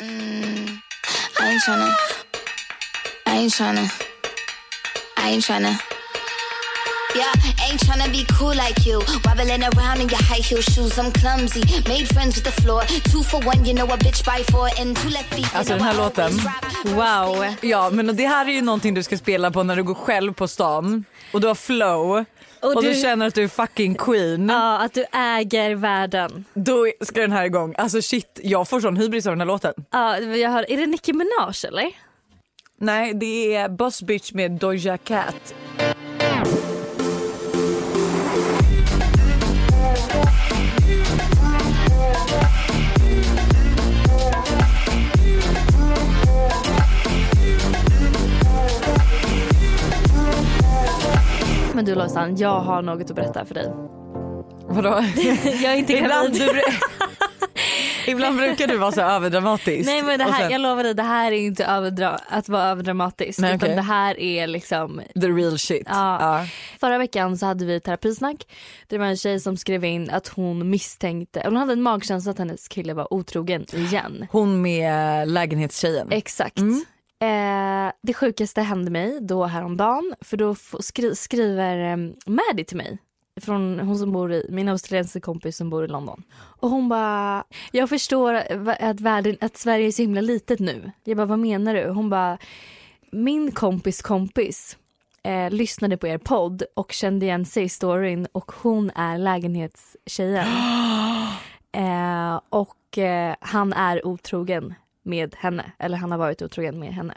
Mm, I ain't tryna. I ain't tryna. I ain't tryna. Yeah, ain't tryna be cool like you. Wobbling around in your high heel shoes. I'm clumsy. Made friends with the floor. Two for one, you know a bitch by four. And two left feet. Alltså den här låten. Wow. Ja men det här är ju någonting du ska spela på när du går själv på stan och du har flow och, Och du... du- känner att du är fucking queen. Ja, att du äger världen. Då ska den här igång. Alltså shit, jag får sån hybris av den här låten. Ja, jag hör, är det Nicki Minaj eller? Nej det är Boss Bitch med Doja Cat. Men du Lojsan, jag har något att berätta för dig. Vadå? Jag är inte Ibland, gravid. du, ibland brukar du vara så överdramatisk. Nej men det här, sen- jag lovar dig, det här är inte överdra- att vara överdramatisk. Nej, utan okej. det här är liksom The real shit. Ja. Förra veckan så hade vi terapisnack. Det var en tjej som skrev in att hon misstänkte, hon hade en magkänsla att hennes kille var otrogen igen. Hon med lägenhetstjejen. Exakt. Eh, det sjukaste hände mig då häromdagen för då skri- skriver eh, Maddie till mig. Från hon som bor i, min australiensiska kompis som bor i London. Och hon bara, jag förstår att, världen, att Sverige är så himla litet nu. Jag bara, vad menar du? Hon bara, min kompis kompis eh, lyssnade på er podd och kände igen sig i storyn och hon är lägenhetstjejen. eh, och eh, han är otrogen med henne, eller han har varit otrogen med henne.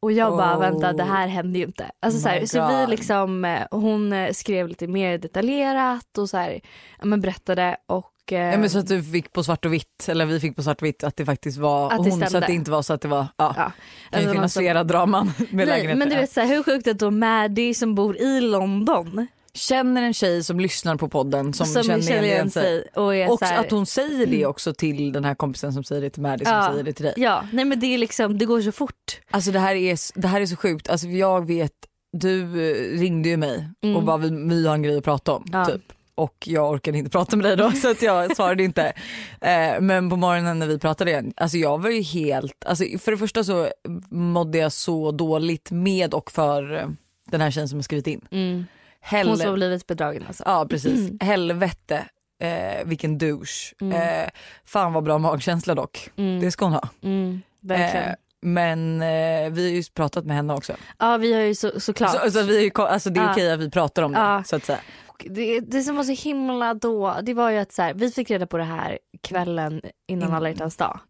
Och jag bara Oh. vänta det här hände ju inte. Alltså, Oh så, här, så vi liksom, eh, hon eh, skrev lite mer detaljerat och så här, ja, men berättade och eh, Ja, men så att du fick på svart och vitt, eller vi fick på svart och vitt att det faktiskt var Att hon så stämde. att det inte var så att det var, ja. ja. Kan ju Alltså, man- flera draman med Nej, lägenheter. men du vet så här, hur sjukt att då Maddie som bor i London Känner en tjej som lyssnar på podden som, känner, igen sig. och är Och här, att hon säger det också till den här kompisen som säger det till Maddie som Ja. säger det till dig. Ja, nej men det är liksom, det går så fort. Alltså det här är, det här är så sjukt, alltså jag vet, du eh, ringde ju mig Mm. och bara vi, vi har en grej att prata om Ja. typ. Och jag orkade inte prata med dig då så att jag svarade inte. Eh, men på morgonen när vi pratade igen, alltså jag var ju helt, alltså för det första så mådde jag så dåligt med och för eh, den här tjejen som har skrivit in. Mm. Hell- Hon som blivit bedragen alltså. Ja precis, helvete eh, vilken douche. Mm. Eh, fan vad bra magkänsla dock, Mm. det ska hon ha. Mm. Eh, men eh, vi har ju pratat med henne också. ja vi har ju så, såklart. Så, så vi, ju alltså det är Ja. okej att vi pratar om det Ja. så att säga. Det, det som var så himla då, det var ju att så här, vi fick reda på det här kvällen innan Mm. alla hjärtans dag.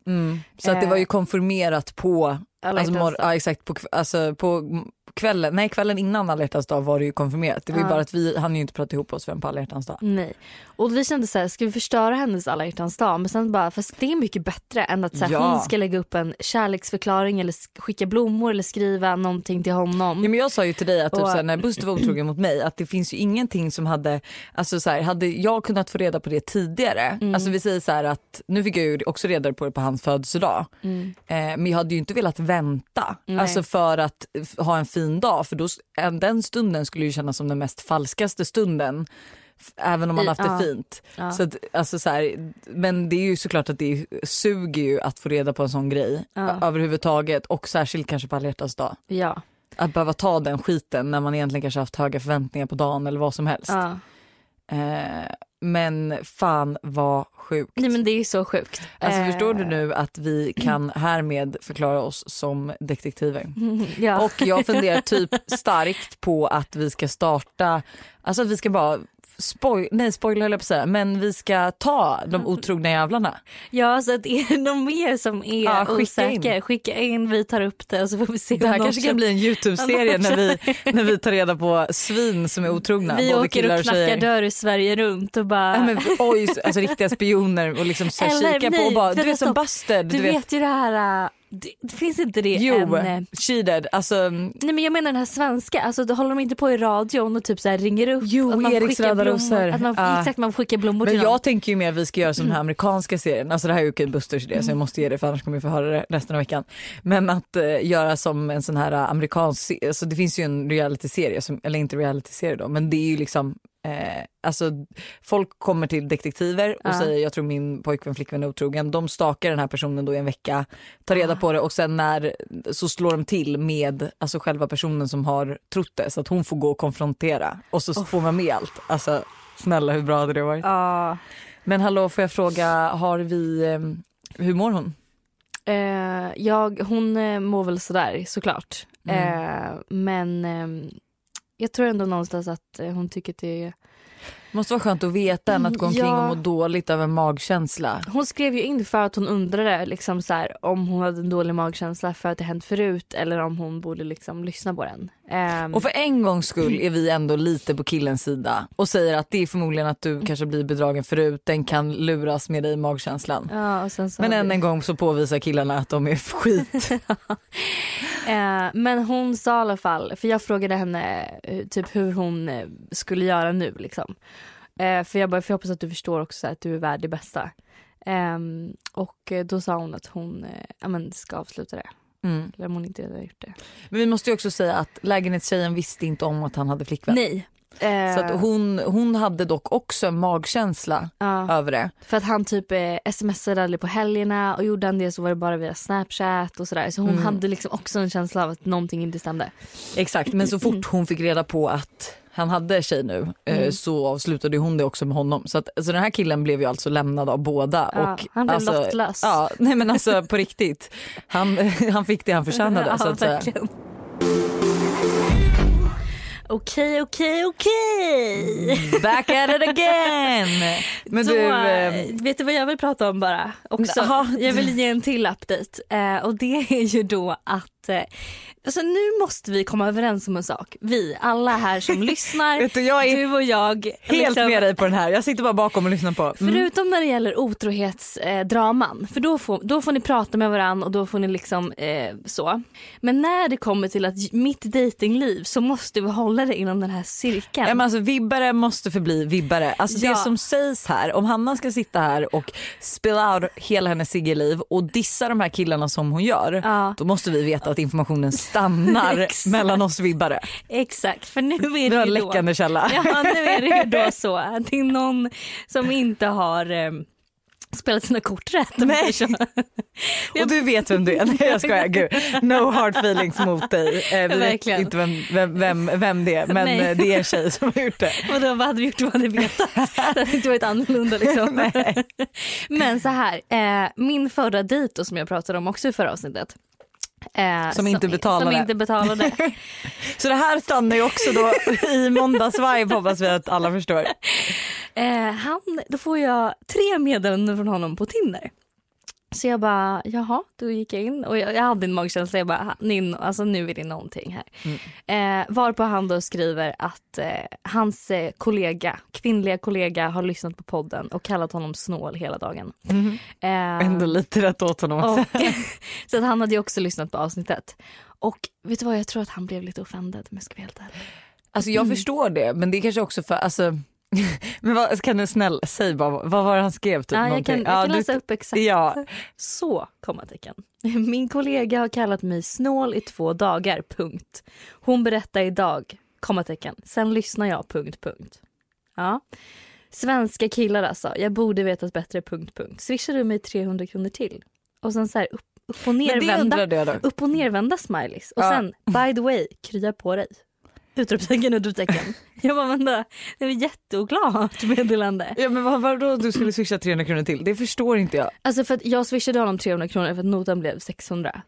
Så att det Eh. var ju konfirmerat på, Alla alltså, mor- ja, exakt, på, alltså, på kvällen, nej kvällen innan alla hjärtans dag var det ju konfirmerat. Det var ju bara att vi hann ju inte prata ihop oss förrän på alla hjärtans dag. Nej. Och vi kände så här, ska vi förstöra hennes alla hjärtans dag? Men sen bara, fast det är mycket bättre än att så här, Ja. hon ska lägga upp en kärleksförklaring eller sk- skicka blommor eller skriva någonting till honom. Ja, men jag sa ju till dig att typ, Och- såhär, när Buster var otrogen mot mig att det finns ju ingenting som hade, alltså såhär, hade jag kunnat få reda på det tidigare, Mm. alltså vi säger så att nu fick jag ju också reda på det på hans födelsedag, Mm. eh, men jag hade ju inte velat vänta alltså för att f- ha en fin dag för då, den stunden skulle ju kännas som den mest falskaste stunden även om man I- haft ja. det fint. Ja. Så att, alltså så här, men det är ju såklart att det suger ju att få reda på en sån grej Ja. överhuvudtaget och särskilt kanske på alla hjärtans dag. Ja. Att behöva ta den skiten när man egentligen kanske haft höga förväntningar på dagen eller vad som helst. Eh, men fan vad sjukt. Nej men det är så sjukt. Alltså Eh, förstår du nu att vi kan härmed förklara oss som detektiver? Ja. Och jag funderar typ starkt på att vi ska starta, alltså att vi ska bara Spoil, nej spoiler höll jag på att säga, men vi ska ta de otrogna jävlarna. ja så att är det någon mer som är Ja, skicka osäker, skicka in, vi tar upp det och så får vi se Det här kanske kan bli en Youtube-serie när vi, när vi tar reda på svin som är otrogna. Vi åker och knackar tjejer. dör i Sverige runt och bara Ja, men, oj, alltså riktiga spioner och liksom så här Eller, kika på nej, och bara, du vet som stopp. Busted. Du vet ju det här, äh, det, det finns inte det Jo, en... eh, cheated. Alltså, Nej men jag menar den här svenska, alltså då håller de inte på i radion och typ så här ringer upp. Jo, att man Eriks skickar röda blommor, rosor. Att man, Ja. Exakt, man skickar blommor men till jag dem. tänker ju mer att vi ska göra som den här amerikanska serien. Alltså det här är ju okej Busters idé så jag måste ge det för annars kommer vi få höra det resten av veckan. Men att eh, göra som en sån här eh, amerikansk, se- alltså det finns ju en reality-serie, som, eller inte reality-serie då, men det är ju liksom Eh, alltså folk kommer till detektiver och Ja. säger jag tror min pojkvän flickvän är otrogen. De stakar den här personen då i en vecka, tar reda Ah. på det och sen när så slår de till med alltså själva personen som har trott det så att hon får gå och konfrontera och så får man med allt. Alltså snälla hur bra hade det varit? Ja. Men hallå får jag fråga, har vi, eh, hur mår hon? Eh, jag, hon eh, mår väl sådär såklart. Mm. Eh, men eh, jag tror ändå någonstans att eh, hon tycker att det är... Måste vara skönt att veta än att gå omkring Ja. och må dåligt av en magkänsla. Hon skrev ju in för att hon undrade liksom så här, om hon hade en dålig magkänsla för att det hänt förut eller om hon borde liksom lyssna på den. Ehm, Och för en gångs skull är vi ändå lite på killens sida och säger att det är förmodligen att du kanske blir bedragen förut, den kan luras med dig i magkänslan. ja, Men än en gång så påvisar killarna att de är skit. Eh, men hon sa i alla fall, för jag frågade henne eh, typ hur hon eh, skulle göra nu liksom. Eh, för jag bara, för jag hoppas att du förstår också att du är värd det bästa. Ehm, och då sa hon att hon eh, ja, men ska avsluta det. Mm. Eller om hon inte redan gjort det. Men vi måste ju också säga att lägenhetstjejen visste inte om att han hade flickvän. Nej. Eh, Så att hon, hon hade dock också en magkänsla ja, över det. för att han typ eh, smsade aldrig på helgerna och gjorde han det så var det bara via snapchat och sådär. Så hon Mm. hade liksom också en känsla av att någonting inte stämde. Exakt, men så fort hon fick reda på att han hade tjej nu eh, Mm. så avslutade hon det också med honom. Så, att, så den här killen blev ju alltså lämnad av båda. Ja, och, han blev alltså, lottlös. Ja, nej men alltså på riktigt. Han, han fick det han förtjänade så Ja, att säga. Okej, okej, okej. Back at it again! Men Då, du, eh, vet du vad jag vill prata om bara? Också? Jag vill ge en till update. Eh, och det är ju då att eh, alltså nu måste vi komma överens om en sak. Vi, alla här som lyssnar, du, jag är du och jag. helt liksom, med dig på den här. Jag sitter bara bakom och lyssnar på. Mm. Förutom när det gäller otrohetsdraman, för då får, då får ni prata med varandra och då får ni liksom eh, så. Men när det kommer till att mitt datingliv så måste vi hålla det inom den här cirkeln. Ja, men alltså, vibbare måste förbli vibbare. Alltså, Ja. Det som sägs här, om Hanna ska sitta här och spill out hela hennes singelliv och dissa de här killarna som hon gör, Ja. då måste vi veta att informationen stannar mellan oss vibbare. Exakt, för nu är det har ju en då. läckande källa. Ja, nu är det ju då så att det är någon som inte har eh, spelat sina kort rätt. Nej. Och du vet vem du är. Nej jag skojar, gud. No hard feelings mot dig. Eh, vi vet Verkligen. inte vem, vem, vem, vem det är men Nej. det är en tjej som har gjort det. Och då, vad hade vi gjort om vi hade vetat? Det hade inte varit annorlunda liksom. Men så här, eh, min förra dejt då, som jag pratade om också i förra avsnittet. Eh, Som inte betalade. Som inte betalade. Så det här stannar ju också då i måndagsvibe hoppas vi att alla förstår. Eh, han, då får jag tre meddelanden från honom på Tinder. Så jag bara, jaha, då gick jag in och jag, jag hade en magkänsla, jag bara, "Ni- alltså nu är det någonting här. Eh, varpå han då skriver att eh, hans eh, kollega, kvinnliga kollega har lyssnat på podden och kallat honom snål hela dagen. Eh, Ändå lite rätt åt honom och, så att han hade ju också lyssnat på avsnittet. Och vet du vad, jag tror att han blev lite offended om jag ska vara helt ärlig. Alltså jag förstår det men det är kanske också för, alltså, men vad, kan du snälla säg bara, vad var han skrev? Typ, Ja, jag kan, jag kan du- läsa upp exakt. Ja, Så, kommatecken. Min kollega har kallat mig snål i två dagar, punkt. Hon berättar idag, kommatecken. Sen lyssnar jag, punkt, punkt. Ja. Svenska killar alltså, jag borde vetat bättre, punkt, punkt. Swishar du mig 300 kronor till? Och sen så här upp, upp och nervända, upp och nervända smileys. Och Ja. sen, by the way, krya på dig. Utropstecken, utropstecken. Jag bara, vänta, det var jätteoklart meddelande. Ja men vad var då du skulle swisha 300 kronor till? Det förstår inte jag. Alltså för att jag swishade honom 300 kronor för att notan blev 600.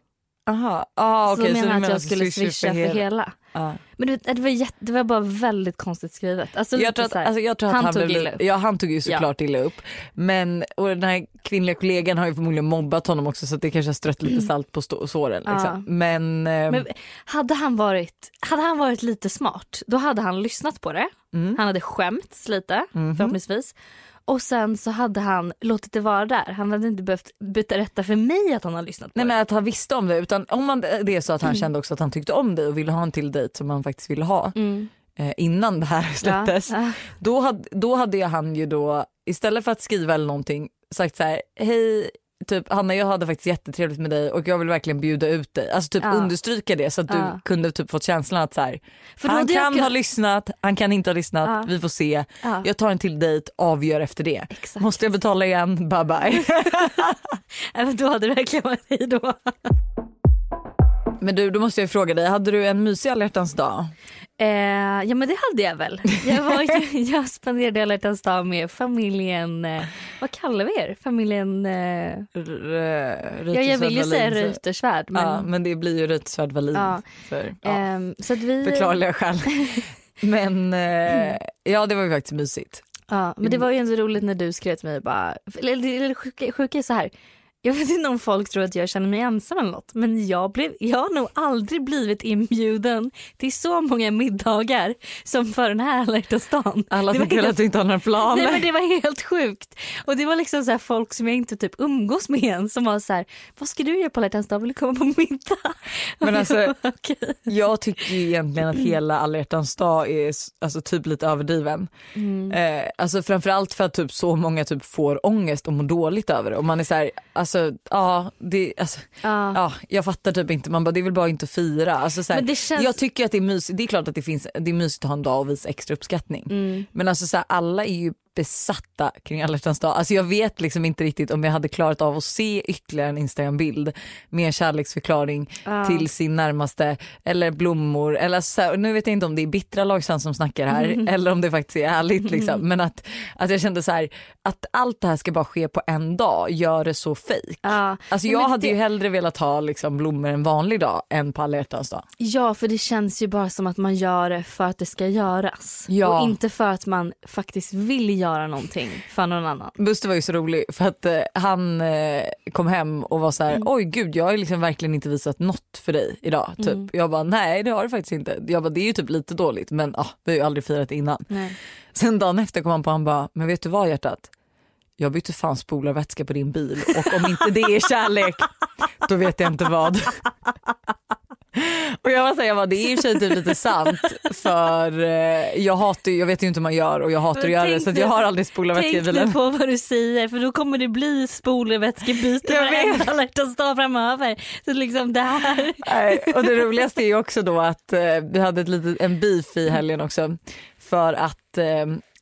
Aha, ah, så okej då så menar att jag skulle swisha för hela. Ja. Men du, det, var jätte, det var bara väldigt konstigt skrivet. Alltså, Jag tror att, alltså, jag tror att han han, tog illa upp. Ja han tog ju såklart illa upp. Men och den här kvinnliga kollegan har ju förmodligen mobbat honom också så det kanske har strött lite salt på stå- såren. Liksom. Ja. Men, eh, Men hade han, varit, hade han varit lite smart, då hade han lyssnat på det. Mm. Han hade skämts lite, Mhm. förhoppningsvis. Och sen så hade han låtit det vara där. Han hade inte behövt berätta för mig att han har lyssnat på Nej det. men att han visste om det utan om man, det är så att han kände också att han tyckte om dig och ville ha en till dejt som han faktiskt ville ha Mm. eh, innan det här släpptes. Ja. Då, hade, då hade han ju då istället för att skriva eller någonting sagt så här hej typ Hanna jag hade faktiskt jättetrevligt med dig och jag vill verkligen bjuda ut dig. Alltså typ Ja. understryka det så att du Ja. kunde typ fått känslan att så här, han kan kunnat- ha lyssnat, han kan inte ha lyssnat, Ja. vi får se. Ja. Jag tar en till dejt, avgör efter det. Exakt. Måste jag betala igen, bye bye. Men då hade det verkligen varit hej då. Men du, då måste jag fråga dig, hade du en mysig alla dag? Eh, ja men det hade jag väl. Jag, var, ju- jag spenderade alla hjärtans dag med familjen, eh, vad kallar vi er? Familjen, eh, ja, jag vill ju säga Reuterswärd men, Ja, men det blir ju Reuterswärd Wallin Ja. för ja, ehm, så att vi, förklarliga skäl. Men eh, ja det var ju faktiskt mysigt. ja, men det var ju ändå roligt när du skrev till mig bara, eller, eller sjuka, sjuka är så här. Jag vet inte om folk tror att jag känner mig ensam eller något men jag, blev, jag har nog aldrig blivit inbjuden till så många middagar som för den här alla dagen. Alla tycker helt- att du inte har några planer. Nej men det var helt sjukt. Och det var liksom så folk som jag inte typ umgås med än som var så här, vad ska du göra på alla dag? Vill du komma på middag? Men alltså, jag bara, Okej. Jag tycker egentligen att hela alla dag är alltså, typ lite överdriven. Mm. Eh, alltså framförallt för att typ så många typ får ångest och mår dåligt över det. Och man är så här, alltså ja, det, alltså, Ja. ja jag fattar typ inte. Man bara det är väl bara inte att fira. Alltså, så här, Men det känns- Jag tycker att det är mysigt. Det är klart att det, finns, det är mysigt att ha en dag och visa extra uppskattning. Mm. Men alltså så här, alla är ju besatta kring alla dag. Alltså jag vet liksom inte riktigt om jag hade klarat av att se ytterligare en Instagram-bild med en kärleksförklaring Ja. till sin närmaste eller blommor. Eller så här, nu vet jag inte om det är bittra Lojsan som snackar här eller om det faktiskt är ärligt. Liksom. Men att, att jag kände så här att allt det här ska bara ske på en dag gör det så fejk. Ja. Alltså jag hade det, ju hellre velat ha liksom blommor en vanlig dag än på alla dag. Ja för det känns ju bara som att man gör det för att det ska göras. Ja. Och inte för att man faktiskt vill göra någonting för någon annan. Buster var ju så rolig för att eh, han eh, kom hem och var så här: oj gud jag har liksom verkligen inte visat något för dig idag. Typ. Jag bara nej det har du faktiskt inte. Jag bara det är ju typ lite dåligt men ah, vi har ju aldrig firat innan. Nej. Sen dagen efter kom han på han bara men vet du vad hjärtat? Jag bytte fan spolarvätska på din bil och om inte det är kärlek då vet jag inte vad. Och jag var säga bara, det är i och för sig typ lite sant för eh, jag hatar ju- jag vet ju inte hur man gör och jag hatar att göra det tänk så att jag har aldrig spolarvätska i Tänk bilen. nu på vad du säger för då kommer det bli spolarvätskebyte Jag vet. varenda alla hjärtans dag framöver. Så liksom det här. Nej, och det roligaste är ju också då att eh, vi hade ett litet, en beef i helgen också. För att eh,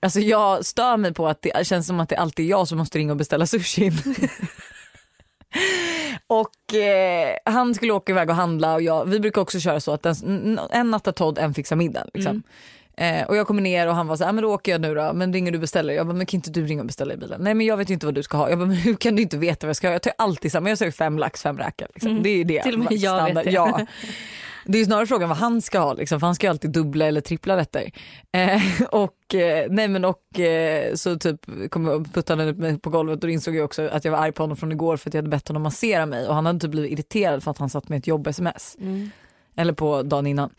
alltså jag stör mig på att det känns som att det alltid är jag som måste ringa och beställa sushin. Och eh, han skulle åka iväg och handla och jag, vi brukar också köra så att en, en nattar Todd, en fixar middagen. Liksom. Eh, och jag kommer ner och han var så här, "Ah, men då åker jag nu då, men ringer du och beställer? Jag bara, men kan inte du ringa och beställa i bilen? Nej men jag vet ju inte vad du ska ha. Jag bara, men hur kan du inte veta vad jag ska ha? Jag tar alltid samma, jag säger fem lax, fem räkor. Liksom. Det är ju det. Till och med jag vet det. Ja. Det är snarare frågan vad han ska ha, liksom, för han ska ju alltid dubbla eller trippla rätter. Eh, och, eh, nej men och eh, så typ kom jag och puttade upp mig på golvet och då insåg jag också att jag var arg på honom från igår för att jag hade bett honom massera mig och han hade typ blivit irriterad för att han satt med ett jobb-sms. Eller på dagen innan.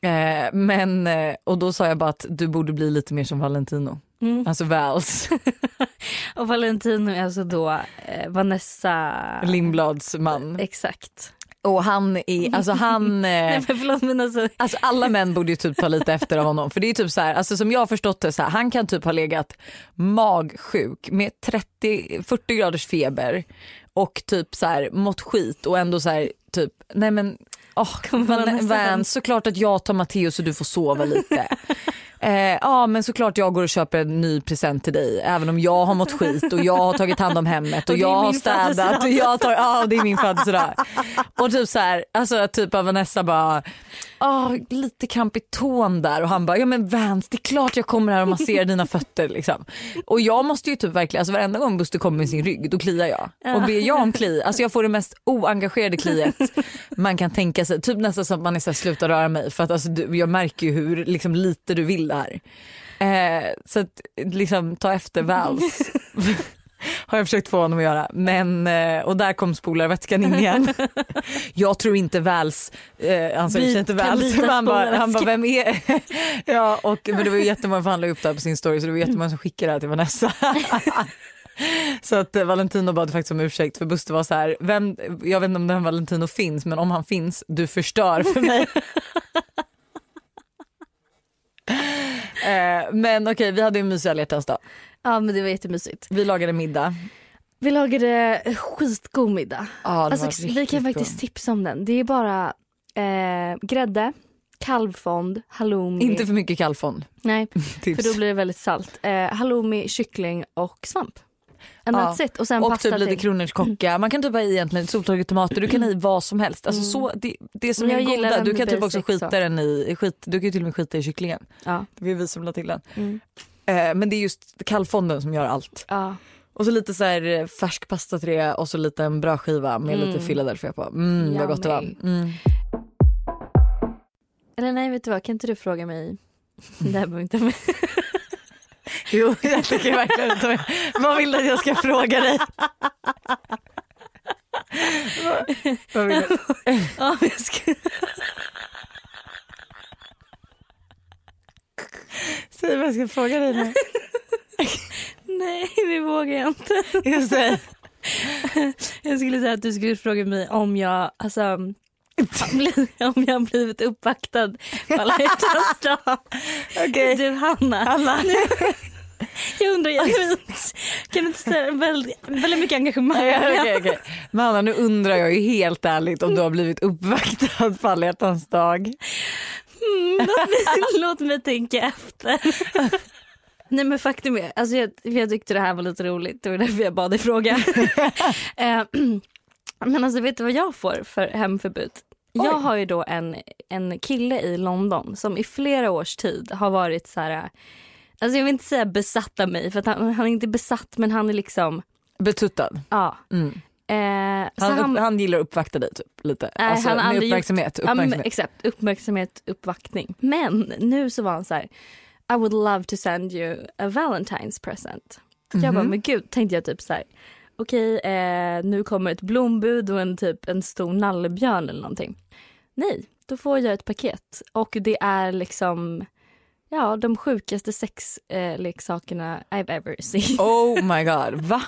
Eh, men, och då sa jag bara att du borde bli lite mer som Valentino. Mm. Alltså Vals, Och Valentino är alltså då Vanessa. Lindblads man. Exakt. Och han är, alltså han... Nej Eh, förlåt men alltså. Alltså alla män borde ju typ ta lite efter av honom för det är typ så här, alltså som jag har förstått det så här, han kan typ ha legat magsjuk med 30-40 graders feber och typ så här mått skit och ändå så här typ nej men Van? Van, såklart att jag tar Matteo så du får sova lite. Eh, ja men såklart jag går och köper en ny present till dig även om jag har mått skit och jag har tagit hand om hemmet och, Och jag har städat och jag tar, ja det är min födelsedag. Och typ så här, alltså typ av Vanessa bara, ah, lite kramp i tån där och han bara, ja men Vans det är klart jag kommer här och masserar dina fötter liksom. Och jag måste ju typ verkligen, alltså varenda gång Buster kommer med sin rygg då kliar jag. Och ber jag om kli, alltså jag får det mest oengagerade kliet man kan tänka sig. Typ nästan som att man är så här, sluta röra mig för att alltså, du, jag märker ju hur liksom, lite du vill det här. Eh, så att liksom ta efter Vals. Har jag försökt få honom att göra. Men, eh, och där kom spolarvätskan in igen. Jag tror inte Vals, eh, han sa inte men han bara, han bara vem är ja, och, Men det var ju jättemånga, för han la upp det här på sin story så det var jättemånga som skickade det här till Vanessa. Så att eh, Valentino bad faktiskt om ursäkt för Buster var så här, vem, jag vet inte om den Valentino finns men om han finns, du förstör för mig. Eh, men okej, vi hade en mysig alla dag. Ja men det var jättemysigt. Vi lagade middag. Vi lagade skitgod middag. Var Alltså, vi kan faktiskt tipsa om den. Det är bara eh, grädde, kalvfond, halloumi. Inte för mycket kallfond. Nej, för då blir det väldigt salt. Eh, halloumi, kyckling och svamp. That's it. Och sen och typ lite kronärtskocka. Man kan typ ha i egentligen soltorkade tomater. Du kan ha i vad som helst. Alltså så, det, det som är jag gillar goda. den Du kan typ också skita så. den i, skit, du kan ju till och med skita i kycklingen. Ja. Det var vi som la till den. Mm. Eh, men det är just kallfonden som gör allt. Ja. Och så lite så här eh, färsk pasta till det och så lite en brödskiva med Mm. lite Philadelphia på. Mm, vad gott det var. Mm. Eller nej, vet du vad? Kan inte du fråga mig? Det här med. Jo, jag tycker verkligen inte det. Vad vill du att jag ska fråga dig? Vad- vill du? Ja, jag ska... Säg vad jag ska fråga dig nu. Nej, det vågar jag inte. Jag säger. Jag skulle säga att du skulle fråga mig om jag, alltså, om jag har blivit uppvaktad på alla hjärtans dag. Okej. Du Hanna, Hanna. jag undrar genuint, kan du inte säga väldigt, väldigt mycket engagemang? Ja, okej, okej. Men Hanna, nu undrar jag ju helt ärligt om du har blivit uppvaktad på alla hjärtans dag. Mm, låt, mig, låt mig tänka efter. Nej men faktum är, alltså jag, jag tyckte det här var lite roligt, det var därför jag bad dig fråga. Eh, men alltså vet du vad jag får för hemförbud? Oj. Jag har ju då en, en kille i London som i flera års tid har varit så här, alltså jag vill inte säga besatt av mig för han, han är inte besatt men han är liksom, Betuttad. ja. Mm. Eh, Han, han, han gillar att uppvakta dig typ lite. Nej, alltså, han med uppmärksamhet. Men, uppmärksamhet. exakt, uppmärksamhet, uppvaktning. Men nu så var han så här, I would love to send you a Valentine's present. Jag bara, Mhm. men gud, tänkte jag typ så här, okej, eh, nu kommer ett blombud och en typ en stor nallebjörn eller någonting. Nej, då får jag ett paket och det är liksom, ja, de sjukaste sexleksakerna eh, I've ever seen. Oh my god, va?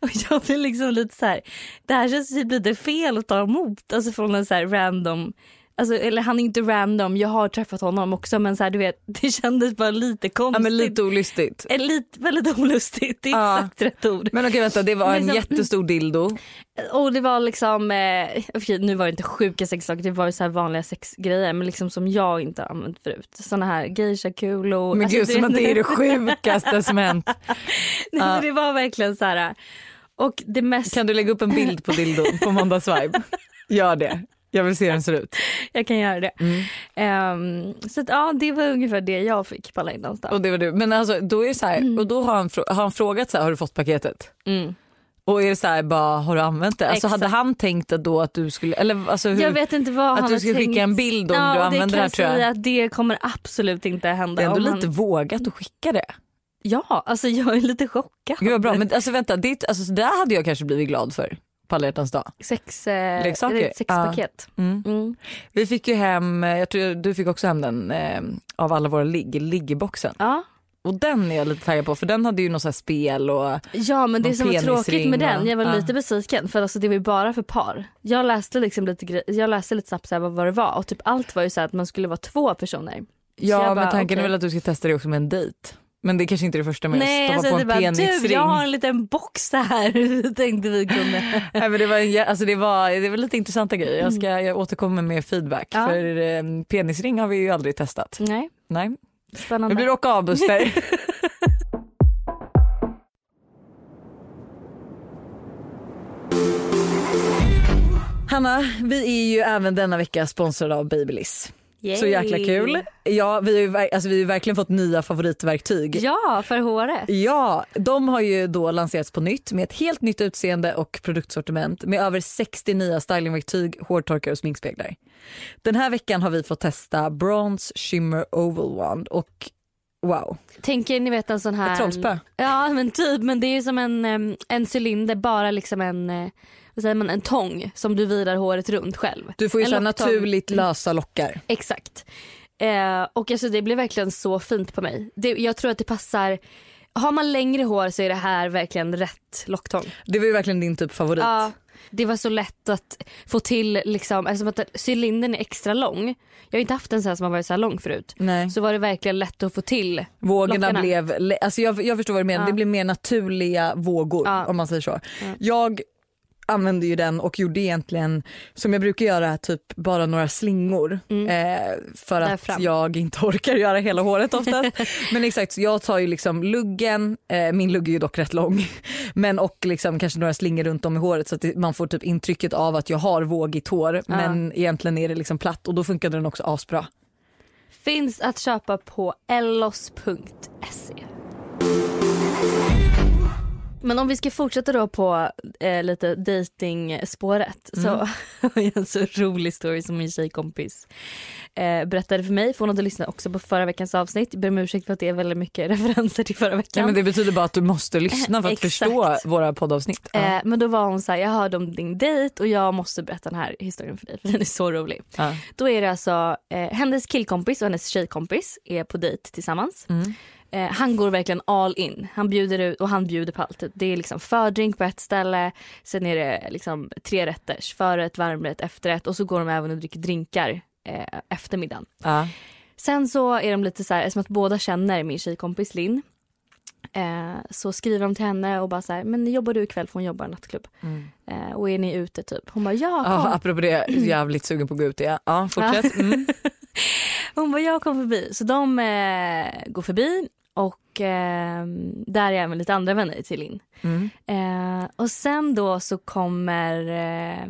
Och jag blir liksom lite så här, det här känns typ lite fel att ta emot, alltså från en så här random, alltså, eller han är inte random, jag har träffat honom också men så här, du vet, det kändes bara lite konstigt. Ja, men lite olustigt. Eh, lite, väldigt olustigt, det är Ja. exakt rätt ord. Men okej vänta, det var en så- jättestor dildo. Och det var liksom, eh, okej, nu var det inte sjuka sexsaker, det var ju så här vanliga sexgrejer men liksom som jag inte har använt förut. Såna här geisha-kulor. Men Alltså, gud som att det är det sjukaste som hänt. Nej, Ja. det var verkligen så här. Och det mest, Kan du lägga upp en bild på dildon på måndagsvibe? Gör det. Jag vill se hur den ser ut. jag kan göra det. Mm. Ehm, så att, ja, det var ungefär det jag fick på alla hjärtans dag. Och det var du. Men alltså då är det så här, och då har han, har han frågat så här, har du fått paketet? Mm. Och är det så här, bara har du använt det? Alltså hade han tänkt att då att du skulle, eller alltså hur, Jag vet inte vad att han du tänkt. skicka en bild om ja, du använder det kan här tror jag. säga det kommer absolut inte hända. Det är ändå lite han... vågat att skicka det. Ja, alltså jag är lite chockad. Gud vad bra, men alltså vänta, det, alltså, så där hade jag kanske blivit glad för på alla dag. Sex, eh, Leksaker? sexpaket. Mm. Mm. Vi fick ju hem, eh, jag tror du fick också hem den eh, av alla våra ligg, liggboxen. Ja. Och den är jag lite taggad på för den hade ju något spel och ja men det som var tråkigt med den, och- jag var ja. lite besviken för alltså det var ju bara för par. Jag läste liksom lite jag läste lite snabbt så här vad, det var och typ allt var ju så att man skulle vara två personer. Ja jag men bara, tanken är okej. väl att du ska testa det också med en dejt. Men det kanske inte är det första med Nej att stoppa alltså på en penisring. jag har en liten box här tänkte vi kunde. Nej, men det, var, alltså det, var, det var lite intressanta grejer. Jag, ska, jag återkommer med feedback. Ja. För eh, penisring har vi ju aldrig testat. Nej, Nej. Nu spännande. blir det åka av Buster. Hanna, vi är ju även denna vecka sponsrade av Babyliss. Så jäkla kul. Ja, vi har ju, alltså, vi har verkligen fått nya favoritverktyg. Ja, för håret. Ja, de har ju då lanserats på nytt med ett helt nytt utseende och produktsortiment med över 60 nya stylingverktyg, hårtorkare och sminkspeglar. Den här veckan har vi fått testa Bronze Shimmer Oval Wand och wow, Tänker ni vet en sån här... ett trollspö. Ja men typ men det är ju som en, en cylinder bara liksom en, eh, vad säger man, en tång som du virar håret runt själv. Du får ju så naturligt lösa lockar. Exakt. Eh, och alltså det blir verkligen så fint på mig. Det, jag tror att det passar, har man längre hår så är det här verkligen rätt locktång. Det var ju verkligen din typ favorit. Ja. Det var så lätt att få till liksom, eftersom att cylindern är extra lång. Jag har inte haft en sån här som har varit så här lång förut. Nej. Så var det verkligen lätt att få till Vågorna lockarna. blev, le- alltså jag, jag förstår vad du menar, Ja. det blev mer naturliga vågor Ja. om man säger så. Jag använde ju den och gjorde egentligen som jag brukar göra typ bara några slingor eh, för Där att fram. jag inte orkar göra hela håret oftast. men exakt jag tar ju liksom luggen, eh, min lugg är ju dock rätt lång men och liksom kanske några slingor runt om i håret så att det, man får typ intrycket av att jag har vågigt hår men egentligen är det liksom platt och då funkade den också asbra. Finns att köpa på ellos.se. Men om vi ska fortsätta då på eh, lite datingspåret så har jag en så rolig story som min tjejkompis eh, berättade för mig. För hon hade lyssnat också på förra veckans avsnitt. Jag ber om ursäkt för att det är väldigt mycket referenser till förra veckan. Nej, men det betyder bara att du måste lyssna för att Exakt. förstå våra poddavsnitt. Ja. Eh, men då var hon så här, jag hörde om din dejt och jag måste berätta den här historien för dig för den är så rolig. Ja. Då är det alltså eh, hennes killkompis och hennes tjejkompis är på dejt tillsammans. Mm. Eh, han går verkligen all in. Han bjuder ut och han bjuder på allt. Det är liksom fördrink på ett ställe, sen är det liksom tre rätters, förrätt, varmrätt, efterrätt och så går de även och dricker drinkar eh, efter middagen. Ja. Sen så är de lite så här, eftersom att båda känner min tjejkompis Linn eh, så skriver de till henne och bara så här, men jobbar du ikväll för hon jobbar i nattklubb. Eh, och är ni ute typ? Hon bara ja, kom. Ja, apropå det, jävligt sugen på att gå ut. Ja, ja fortsätt. Mm. Hon bara jag kom förbi. Så de eh, går förbi och eh, där är även lite andra vänner till Linn. Mm. Eh, och sen då så kommer eh,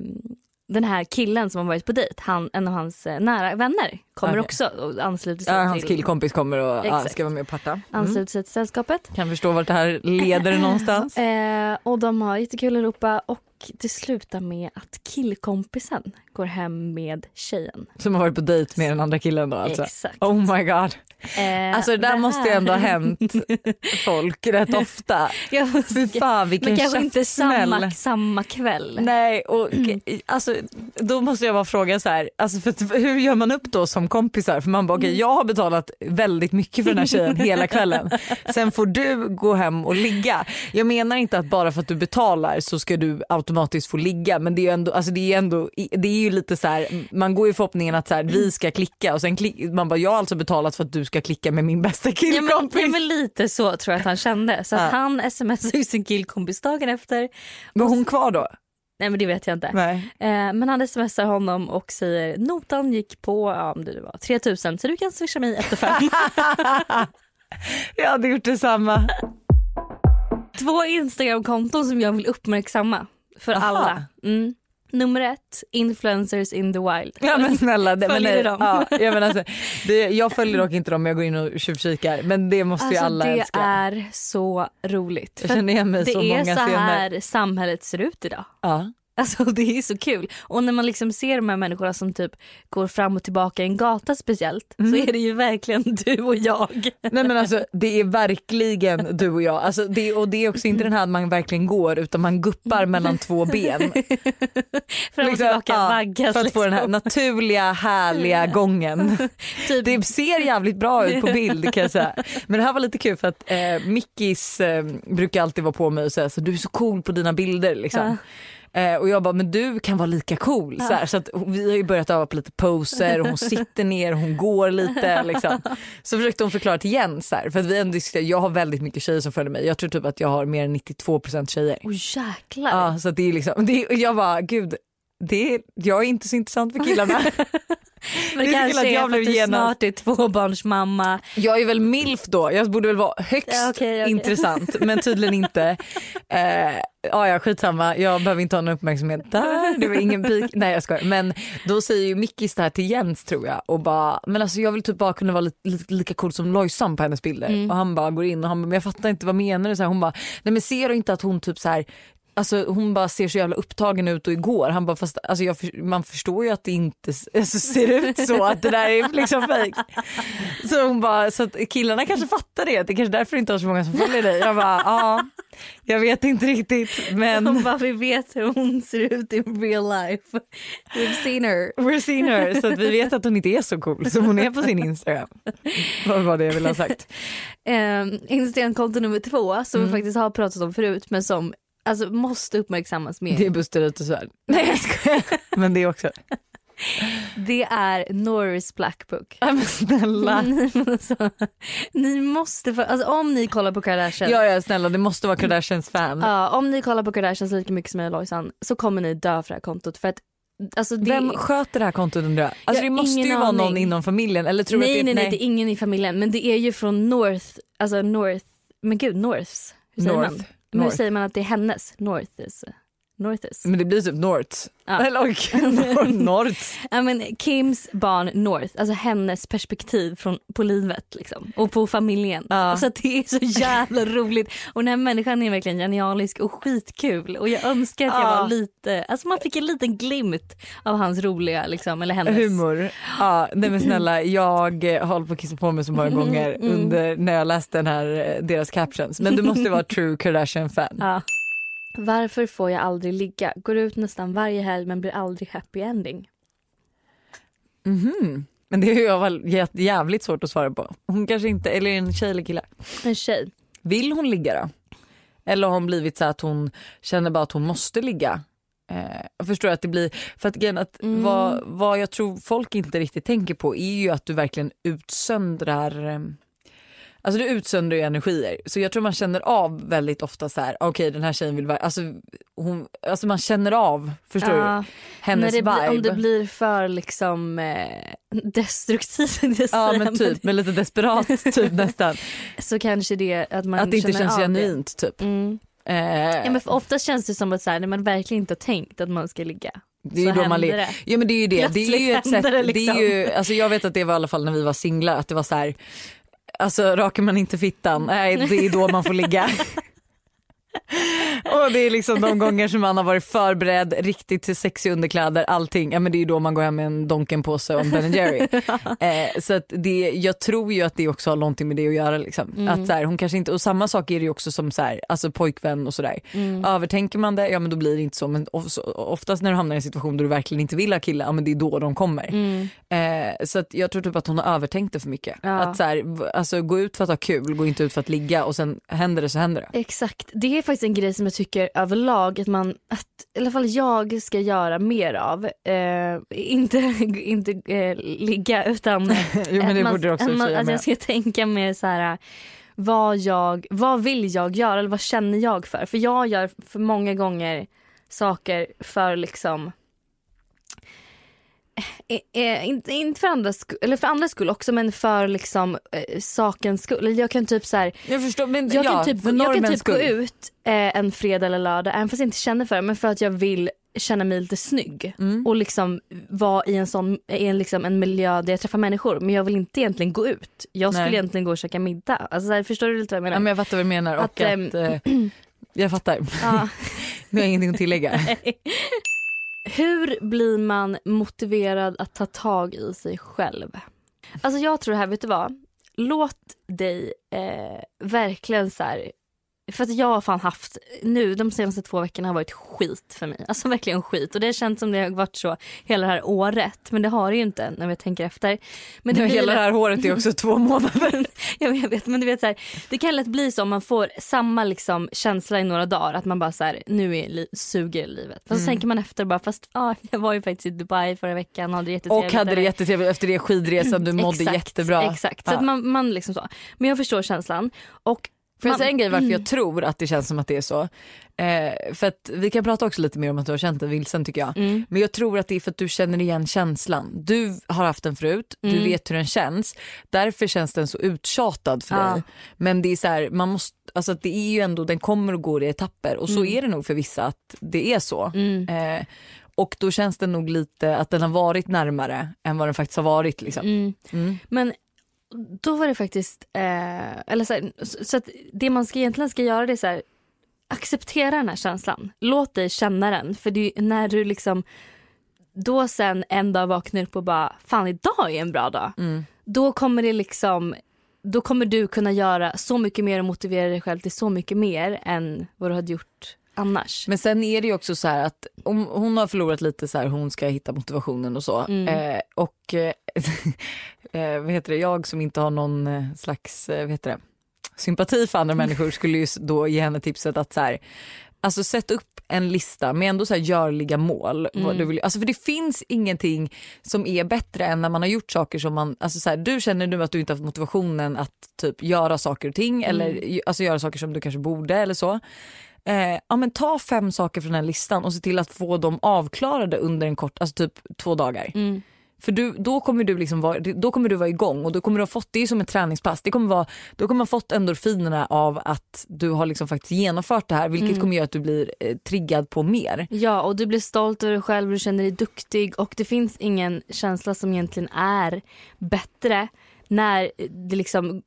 den här killen som har varit på dejt, han, en av hans eh, nära vänner kommer Okej. också och ansluter sig Ja, hans till, killkompis kommer och ja, ska vara med och parta. Mm. ansluter sig till sällskapet. Kan förstå vart det här leder någonstans. Eh, och de har jättekul allihopa och det slutar med att killkompisen går hem med tjejen. Som har varit på dejt med den andra killen då alltså. Exakt. Oh my god. Eh, Alltså det där måste ju ändå ha hänt folk rätt ofta. Ja, Fy fan vilken men kanske inte samma, samma kväll. Nej och alltså då måste jag bara fråga så här, alltså för hur gör man upp då som kompisar? För man bara okej jag har betalat väldigt mycket för den här tjejen hela kvällen. Sen får du gå hem och ligga. Jag menar inte att bara för att du betalar så ska du automatiskt få ligga men det är ju ändå, alltså det är ju ändå, det är ju lite så här, man går i förhoppningen att så här, vi ska klicka och sen klick, man bara jag har alltså betalat för att du ska klicka med min bästa Ja, men, killkompis. ja, men lite så tror jag att han kände. Så att Ja. han smsade ju sin killkompis dagen efter. Var hon kvar då? Nej men det vet jag inte. Nej. Eh, men han smsar honom och säger notan gick på ja, om det var 3000 så du kan swisha mig 1 5. Jag hade gjort detsamma. Två Instagramkonton som jag vill uppmärksamma för Aha. alla. Mm. Nummer ett, influencers in the wild. Ja men snälla. Det, men Följer nej, du dem? Ja, jag, men alltså, det, jag följer dock inte dem men jag går in och tjuvkikar. Men det måste ju Alltså alla det älska. är så roligt. Jag känner igen mig det så är många så scener. här samhället ser ut idag. Ja. Alltså det är så kul. Och när man liksom ser de här människorna som typ går fram och tillbaka i en gata speciellt Mm. så är det ju verkligen du och jag. Nej men alltså det är verkligen du och jag. Alltså, det, och det är också inte den här att man verkligen går utan man guppar mellan två ben. Fram och Liksom, tillbaka, ja, vaggas för att få den här liksom. naturliga härliga gången. Typ, Det ser jävligt bra ut på bild kan jag säga. Men det här var lite kul för att eh, Mickis eh, brukar alltid vara på mig och säga så du är så cool på dina bilder liksom. Eh, och jag bara, men du kan vara lika cool. Så, här, så att vi har ju börjat öva på lite poser hon sitter ner, hon går lite. Liksom. Så försökte hon förklara till Jens, här, för att vi ändå jag har väldigt mycket tjejer som följer mig. Jag tror typ att jag har mer än 92% tjejer. Åh jäklar. Ja, så det är liksom, det är, jag bara, gud, det är, jag är inte så intressant för killarna. Men det kanske är jag för att du genast- snart är tvåbarnsmamma. Jag är väl milf då, jag borde väl vara högst Ja, okej, okej. intressant men tydligen inte. Eh, ja, ja skitsamma, jag behöver inte ha någon uppmärksamhet där, det var ingen pik. Nej jag skojar. Men då säger ju Mickis det här till Jens tror jag och bara, men alltså jag vill typ bara kunna vara lite, lite lika cool som Lojsan på hennes bilder. Mm. Och han bara går in och han bara, men jag fattar inte vad menar du? Så här, hon bara, nej men ser du inte att hon typ så här Alltså hon bara ser så jävla upptagen ut och igår han bara fast alltså jag, man förstår ju att det inte alltså, ser ut så att det där är liksom fejk. Så hon bara så att killarna kanske fattar det, det är kanske därför inte har så många som följer dig. Jag bara ja, jag vet inte riktigt Hon men bara, vi vet hur hon ser ut in real life. We've seen her. we're seen her så att vi vet att hon inte är så cool som hon är på sin Instagram. Vad var det jag ville ha sagt? Eh, Instagramkonto nummer två som Mm. vi faktiskt har pratat om förut men som alltså, måste uppmärksammas mer. Det är Buster Utesvärd. Nej jag skojar. Men det också. Det är Norris Black Book. Nej men snälla. Nej, men alltså, ni måste, få, alltså, om ni kollar på Kardashian, Ja ja snälla det måste vara Kardashians fan. ja, om ni kollar på Kardashians lika mycket som jag och Lojsan så kommer ni dö för det här kontot. För att, alltså, det, Vem sköter det här kontot undrar jag? Alltså det måste ju vara någon inom familjen eller tror nej, att det nej, nej, det är ingen i familjen men det är ju från North, alltså North, men gud Norths, säger North. Men hur North. säger man att det är hennes? Norths? Norths? Men det blir typ North. Ja. Eller okej, North. Ja, men Kims barn North, alltså hennes perspektiv från, på livet liksom, och på familjen. Ja. Så att det är så jävla roligt. Och den här människan är verkligen genialisk och skitkul. Och jag önskar att jag Ja. var lite, alltså man fick en liten glimt av hans roliga, liksom, eller hennes. Humor. Ja, nej men snälla jag eh, hållit på att kissa på mig så många gånger Mm. under när jag läste den här, eh, deras captions. Men du måste vara true Kardashian fan. Ja. Varför får jag aldrig ligga? Går ut nästan varje helg men blir aldrig happy ending. Mhm. Men det är ju väl jä- jävligt svårt att svara på. Hon kanske inte, eller är det en tjej eller kille? En tjej. Vill hon ligga då? Eller har hon blivit så att hon känner bara att hon måste ligga? Eh, jag förstår att det blir, för att, grejen att Mm. vad, vad jag tror folk inte riktigt tänker på är ju att du verkligen utsöndrar eh, Alltså du utsöndrar ju energier så jag tror man känner av väldigt ofta så här: okej den här tjejen vill vara, alltså, hon, alltså man känner av, förstår Ja, du? Hennes blir, vibe. om det blir för liksom eh, destruktivt ja men typ, men lite desperat typ nästan. så kanske det att man Att det inte känns genuint typ. Mm. Eh, Ja, men för ofta känns det som att så här, när man verkligen inte har tänkt att man ska ligga. det är ju så då man händer le- det. Ja men det är ju det. Det är ju ett Plötsligt sätt. det Det är ju, alltså jag vet att det var i alla fall när vi var singlar att det var så här. Alltså rakar man inte fittan, nej det är då man får ligga. Och det är liksom de gånger som man har varit förberedd, riktigt till sexiga underkläder, allting. Ja men det är ju då man går hem med en Donken-påse och en Ben Jerry. eh, så att det, jag tror ju att det också har någonting med det att göra. Liksom. Mm. Att så här, hon kanske inte, och samma sak är det ju också som så här, alltså pojkvän och sådär. Mm. Övertänker man det, ja men då blir det inte så. Men oftast när du hamnar i en situation där du verkligen inte vill ha killar, ja men det är då de kommer. Mm. Eh, så att jag tror typ att hon har övertänkt det för mycket. Ja. Att så här, alltså, gå ut för att ha kul, gå inte ut för att ligga och sen händer det så händer det. Exakt, det är faktiskt en grej som jag tycker överlag att man, att i alla fall jag ska göra mer av. Eh, inte inte eh, ligga utan jo men det att man, borde också man, att med. jag ska tänka mer så här vad, jag, vad vill jag göra eller vad känner jag för? För jag gör för många gånger saker för liksom eh, eh, inte, inte för andras skull, eller för andras skull också men för liksom eh, sakens skull. Jag kan typ så här, Jag förstår men jag ja, kan typ, jag kan typ gå skull. ut eh, en fredag eller lördag, även fast jag inte känner för det, men för att jag vill känna mig lite snygg Mm. och liksom vara i en sån i en, liksom en miljö där jag träffar människor. Men jag vill inte egentligen gå ut. Jag skulle Nej. egentligen gå och käka middag. Alltså, så här, förstår du lite vad jag menar? Ja, men jag fattar vad du menar och Att, att, ehm, eh, jag fattar. Ja. Nu har jag ingenting att tillägga. Hur blir man motiverad att ta tag i sig själv? Alltså jag tror det här, vet du vad? Låt dig eh, verkligen så här, för att jag har fan haft, nu de senaste två veckorna har varit skit för mig. Alltså verkligen skit och det känns som det har varit så hela det här året. Men det har det ju inte när vi tänker efter. Men det blir Hela det här håret är också två månader. Ja, men jag vet, men du vet så här, det kan lätt bli så om man får samma liksom, känsla i några dagar att man bara så här, nu är li- suger livet. Så Mm. tänker man efter bara fast ah, jag var ju faktiskt i Dubai förra veckan hade det jättetrevligt. Och hade det jättetrevligt efter det skidresan, du mådde Exakt, jättebra. Exakt, så Ja. att man, man liksom så. Men jag förstår känslan. Och Får jag säga en grej varför Mm. jag tror att det känns som att det är så? Eh, för att vi kan prata också lite mer om att du har känt dig vilsen tycker jag. Mm. Men jag tror att det är för att du känner igen känslan. Du har haft den förut, du Mm. vet hur den känns. Därför känns den så uttjatad för Ja. dig. Men det är så här, man måste, alltså det är ju ändå, den kommer och går i etapper och så Mm. är det nog för vissa att det är så. Mm. Eh, och då känns det nog lite att den har varit närmare än vad den faktiskt har varit. Liksom. Mm. Mm. Men då var det faktiskt, eh, eller så, här, så, att det man ska egentligen ska göra det är så här, acceptera den här känslan. Låt dig känna den. För det är när du liksom, då sen en dag vaknar upp och bara, fan idag är en bra dag. Mm. Då kommer det liksom, då kommer du kunna göra så mycket mer och motivera dig själv till så mycket mer än vad du hade gjort annars. Men sen är det ju också så här att om hon har förlorat lite så här hon ska hitta motivationen och så. Mm. Eh, och eh, vad heter det, jag som inte har någon eh, slags eh, vad heter det, sympati för andra människor skulle ju då ge henne tipset att så här, alltså sätt upp en lista med ändå så här görliga mål. Mm. du vill, alltså för det finns ingenting som är bättre än när man har gjort saker som man, alltså så här, du känner nu att du inte har haft motivationen att typ göra saker och ting eller Mm. alltså göra saker som du kanske borde eller så. Eh, ja, men ta fem saker från den listan och se till att få dem avklarade under en kort, alltså typ två dagar. Mm. För du, då, kommer du liksom vara, då kommer du vara igång och då kommer du ha fått, det är som ett träningspass, det kommer vara, då kommer man ha fått endorfinerna av att du har liksom faktiskt genomfört det här vilket Mm. kommer göra att du blir eh, triggad på mer. Ja, och du blir stolt över dig själv du känner dig duktig och det finns ingen känsla som egentligen är bättre när det liksom,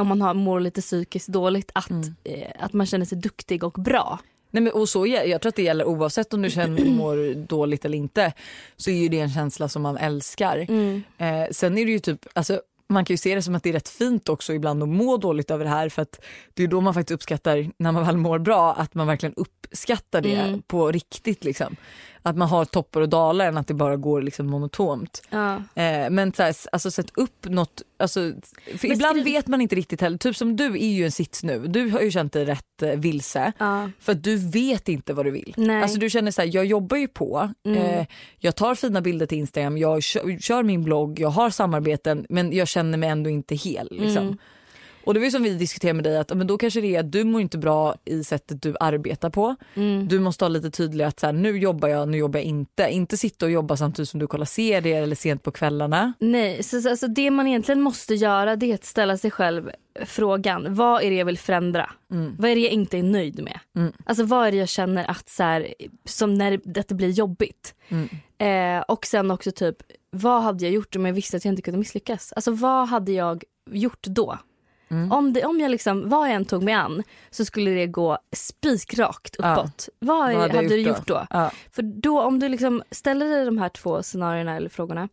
om man har, mår lite psykiskt dåligt, att, Mm. eh, att man känner sig duktig och bra. Nej, men, och så, jag, tror att det gäller oavsett om du känner mår dåligt eller inte så är ju det en känsla som man älskar. Eh, sen är det ju typ, alltså, man kan ju se det som att det är rätt fint också ibland att må dåligt över det här för att det är då man faktiskt uppskattar när man väl mår bra att man verkligen uppskattar det Mm. på riktigt liksom. Att man har toppar och dalar än att det bara går liksom monotont. Ja. Eh, men så här, alltså sätt upp något, alltså, Men ibland skriv- vet man inte riktigt heller, typ som du är ju en sits nu, du har ju känt dig rätt eh, vilse. Ja. För att du vet inte vad du vill. Nej. Alltså du känner så här, jag jobbar ju på, Mm. eh, jag tar fina bilder till Instagram, jag kör, kör min blogg, jag har samarbeten men jag känner mig ändå inte hel. Liksom. Mm. Och det var ju som vi diskuterade med dig att men då kanske det är att du mår inte bra i sättet du arbetar på. Mm. Du måste ha lite tydligare att så här, nu jobbar jag, nu jobbar jag inte. Inte sitta och jobba samtidigt som du kollar serier eller sent på kvällarna. Nej, så, så, alltså det man egentligen måste göra det är att ställa sig själv frågan, vad är det jag vill förändra? Mm. Vad är det jag inte är nöjd med? Mm. Alltså vad är det jag känner att, så här, som när det, att det blir jobbigt? Mm. Eh, och sen också typ, vad hade jag gjort om jag visste att jag inte kunde misslyckas? Alltså vad hade jag gjort då? Mm. Om, det, om jag liksom, vad jag än tog mig an så skulle det gå spikrakt Ja. uppåt. Vad, Vad hade hade du gjort gjort då? Ja. För då om du liksom ställer dig de här två scenarierna eller frågorna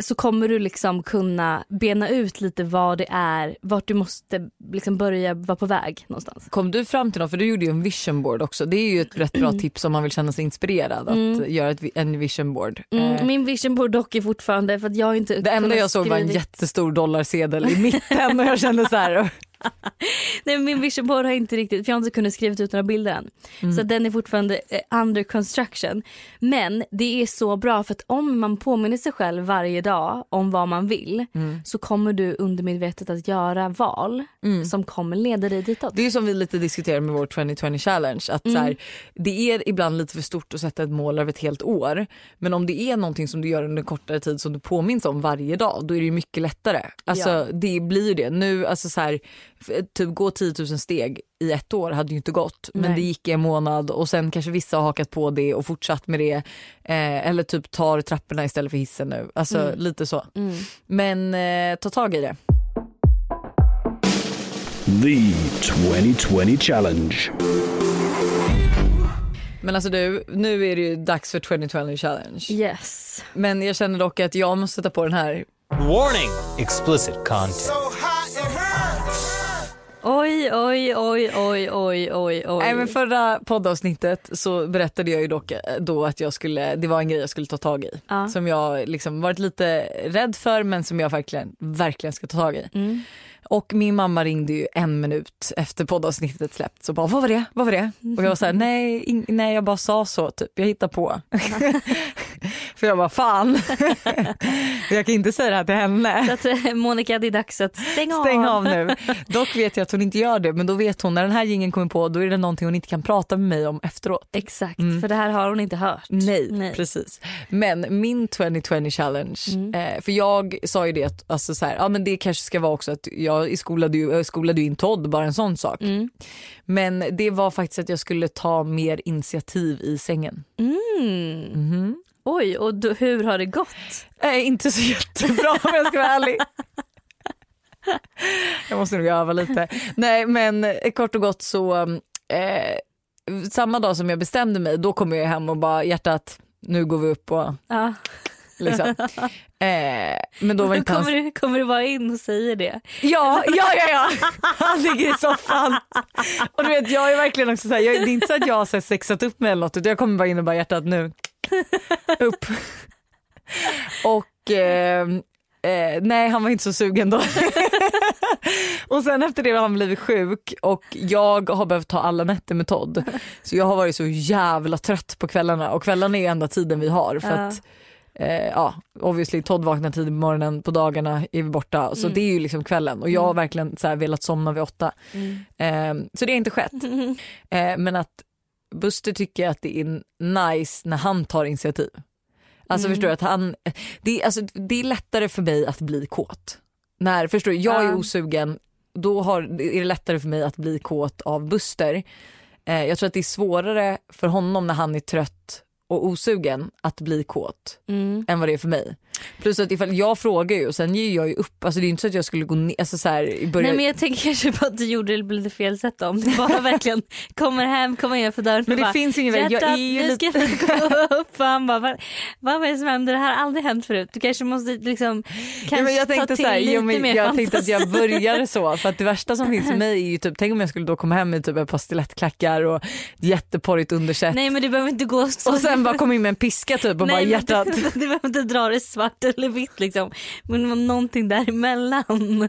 så kommer du liksom kunna bena ut lite vad det är, vart du måste liksom börja vara på väg någonstans. Kom du fram till något, för du gjorde ju en vision board också. Det är ju ett rätt bra tips om man vill känna sig inspirerad att göra ett, en vision board. Mm, Eh, min vision board dock är fortfarande för att jag inte det enda jag såg var en jättestor dollarsedel i mitten och jag kände så här. Nej, min vision board har inte riktigt, för jag har inte kunnat skriva ut några bilder än. Mm. Så den är fortfarande eh, under construction. Men det är så bra för att om man påminner sig själv varje dag om vad man vill Mm. så kommer du undermedvetet att göra val som kommer leda dig ditåt. Det är som vi lite diskuterar med vår 2020 challenge. Att så här, det är ibland lite för stort att sätta ett mål över ett helt år. Men om det är någonting som du gör under en kortare tid som du påminns om varje dag då är det ju mycket lättare. Alltså Ja. det blir ju det. Nu, alltså så här, typ gå 10 000 steg i ett år hade ju inte gått. Men Nej. det gick i en månad och sen kanske vissa har hakat på det och fortsatt med det. Eh, eller typ tar trapporna istället för hissen nu. Alltså lite så. Mm. Men eh, ta tag i det. The 2020 Challenge. Men alltså du, nu är det ju dags för 2020 challenge. Yes. Men jag känner dock att jag måste sätta på den här. Warning! Explicit content. Oj, oj, oj, oj, oj, oj, oj. Nej, men förra poddavsnittet så berättade jag ju dock eh, då att jag skulle, det var en grej jag skulle ta tag i. Ja. Som jag liksom varit lite rädd för men som jag verkligen, verkligen ska ta tag i. Mm. Och min mamma ringde ju en minut efter poddavsnittet släppts och bara vad var det? Vad var det? Och jag var såhär nej, nej jag bara sa så typ, jag hittar på. för jag bara fan, jag kan inte säga det här till henne. Så att, eh, Monica, det är dags att stänga av. Stäng av nu. Dock vet jag att hon inte gör det men då vet hon när den här gingen kommer på då är det någonting hon inte kan prata med mig om efteråt. Exakt, för det här har hon inte hört. Mm. Nej, Nej. precis. Men min 2020 challenge, Mm. eh, för jag sa ju det att alltså så här, ja, men det kanske ska vara också att jag skolade ju, jag skolade ju in Todd, bara en sån sak. Mm. Men det var faktiskt att jag skulle ta mer initiativ i sängen. Mm. Mhm. Oj, och då, hur har det gått? Eh, inte så jättebra om jag ska vara ärlig. Jag måste nog öva lite. Nej men eh, kort och gott så eh, samma dag som jag bestämde mig då kom jag hem och bara hjärtat nu går vi upp och Ja. liksom. Eh, men då var inte hans... kommer, du, kommer du bara in och säger det? Ja, ja, ja, ja. Han ligger i soffan. Och du vet jag är verkligen också så här, jag, det är inte så att jag har så sexat upp mig eller något utan jag kommer bara in och bara hjärtat nu upp. Och eh, Eh, nej han var inte så sugen då. och sen efter det har han blivit sjuk och jag har behövt ta alla nätter med Todd. Så jag har varit så jävla trött på kvällarna och kvällarna är enda tiden vi har. För Ja. att eh, ja, obviously Todd vaknar tidigt på morgonen, på dagarna är vi borta. Så Mm. det är ju liksom kvällen och jag har verkligen så här velat somna vid åtta. Mm. Eh, så det har inte skett. Eh, men att Buster tycker att det är nice när han tar initiativ. Alltså Mm. förstår du att han, det är, alltså, det är lättare för mig att bli kåt. När, förstår du, jag är osugen, då har, är det lättare för mig att bli kåt av Buster. Eh, jag tror att det är svårare för honom när han är trött och osugen att bli kåt Mm. än vad det är för mig. Plus att ifall jag frågar ju och sen ger jag ju upp, alltså det är inte så att jag skulle gå ner, alltså så här, i början. Nej men jag tänker kanske på att du gjorde det på lite fel sätt om du bara verkligen kommer hem, kommer innanför dörren men det bara, finns ingen väg, jag är ju nu ska jag gå upp. Han bara, vad, vad är det som händer? Det här har aldrig hänt förut. Du kanske måste liksom kanske Ja, men jag ta tänkte till så här, lite jo, men mer jag tänkte att jag fantasi. började så för att det värsta som finns för mig är ju typ, tänk om jag skulle då komma hem med typ ett par stilettklackar och jätteporrigt undersätt Nej men du behöver inte gå så. och sen bara komma in med en piska typ och bara Nej, men hjärtat. Du, du behöver inte dra det svart eller vitt liksom. Men någonting däremellan.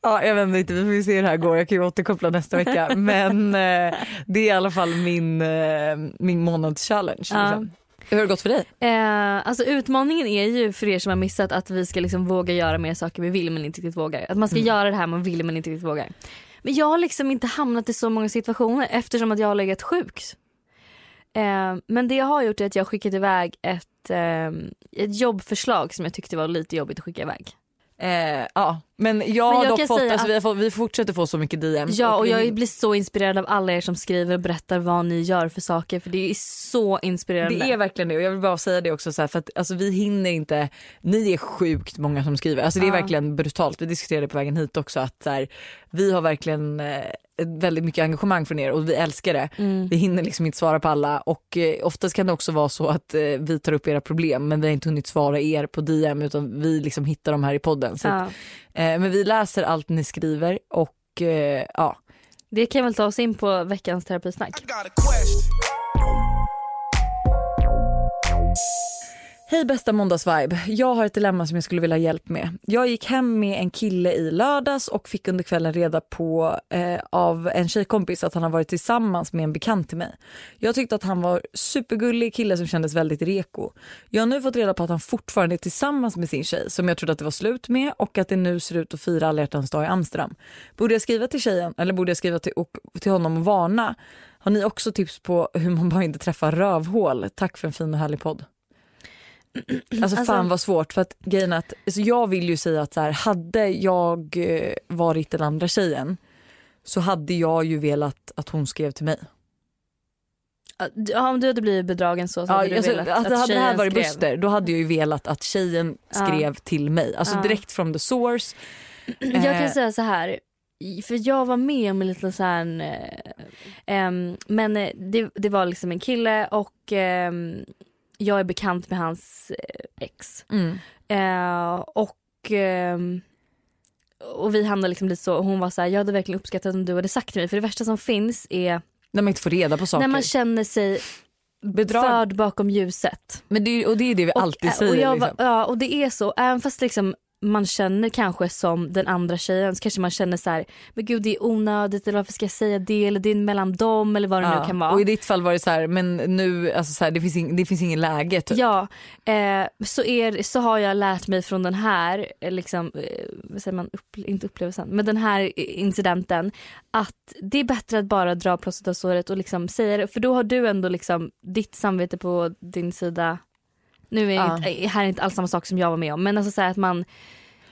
Ja, jag vet inte, vi får se hur det här går. Jag kan ju återkoppla nästa vecka. Men eh, det är i alla fall min, eh, min månadschallenge. Ja. Liksom. Hur har det gått för dig? Eh, alltså utmaningen är ju för er som har missat att vi ska liksom våga göra mer saker vi vill men inte riktigt vågar. Att man ska göra det här man vill men inte riktigt vågar. Men jag har liksom inte hamnat i så många situationer eftersom att jag har legat sjuk. Eh, men det jag har gjort är att jag har skickat iväg ett, eh, ett jobbförslag som jag tyckte var lite jobbigt att skicka iväg. Eh, ja, men jag Men har jag dock fått, alltså, att- vi, fått, vi fortsätter få så mycket DM. Ja och vi- jag blir så inspirerad av alla er som skriver och berättar vad ni gör för saker för det är så inspirerande. Det är verkligen det och jag vill bara säga det också så här, för att alltså, vi hinner inte, ni är sjukt många som skriver, alltså det är Ja. verkligen brutalt. Vi diskuterade på vägen hit också att så här, vi har verkligen eh, ett väldigt mycket engagemang från er och vi älskar det. Mm. Vi hinner liksom inte svara på alla och eh, oftast kan det också vara så att eh, vi tar upp era problem men vi har inte hunnit svara er på DM utan vi liksom hittar dem här i podden. Så att, Ja. eh, men vi läser allt ni skriver och eh, ja. Det kan väl ta oss in på veckans terapisnack. Hej bästa måndagsvibe. Jag har ett dilemma som jag skulle vilja ha hjälp med. Jag gick hem med en kille i lördags och fick under kvällen reda på eh, av en tjejkompis att han har varit tillsammans med en bekant till mig. Jag tyckte att han var supergullig kille som kändes väldigt reko. Jag har nu fått reda på att han fortfarande är tillsammans med sin tjej som jag trodde att det var slut med och att det nu ser ut att fira alla hjärtans dag i Amsterdam. Borde jag skriva till tjejen eller borde jag skriva till, och, till honom och varna? Har ni också tips på hur man bara inte träffar rövhål? Tack för en fin och härlig podd. Alltså fan Alltså- vad svårt för att grejen att alltså jag vill ju säga att så här, hade jag eh, varit den andra tjejen så hade jag ju velat att hon skrev till mig. Ja, om du hade blivit bedragen så, så Ja, hade du alltså, velat alltså, att hade det här varit skrev. Buster då hade jag ju velat att tjejen Ja. skrev till mig. Alltså Ja. direkt from the source. Jag kan Eh. säga så här. För jag var med om en liten så här, eh, ehm, men eh, det, det var liksom en kille och ehm, jag är bekant med hans eh, ex. Mm. Eh, och, ehm, och vi hamnade liksom lite så, och hon var så här, jag hade verkligen uppskattat om du hade sagt till mig för det värsta som finns är När man inte får reda på saker. när man känner sig Bedrag. förd bakom ljuset. Men det, och det är det vi alltid och, säger. och, jag, liksom. ja, och det är så, även fast liksom man känner kanske som den andra tjejen så kanske man känner så här, men gud det är onödigt eller varför ska jag säga det eller det är mellan dem eller vad det nu kan vara. Och i ditt fall var det så här, men nu, alltså så här, det, finns ing, det finns ingen läge typ. Ja, eh, så, är, så har jag lärt mig från den här, eh, liksom, eh, vad säger man, upp, inte upplevelsen, men den här incidenten att det är bättre att bara dra plåstret av såret och liksom säga det, för då har du ändå liksom ditt samvete på din sida. Nu är Ja. inte, här är inte alls samma sak som jag var med om, men alltså så att man,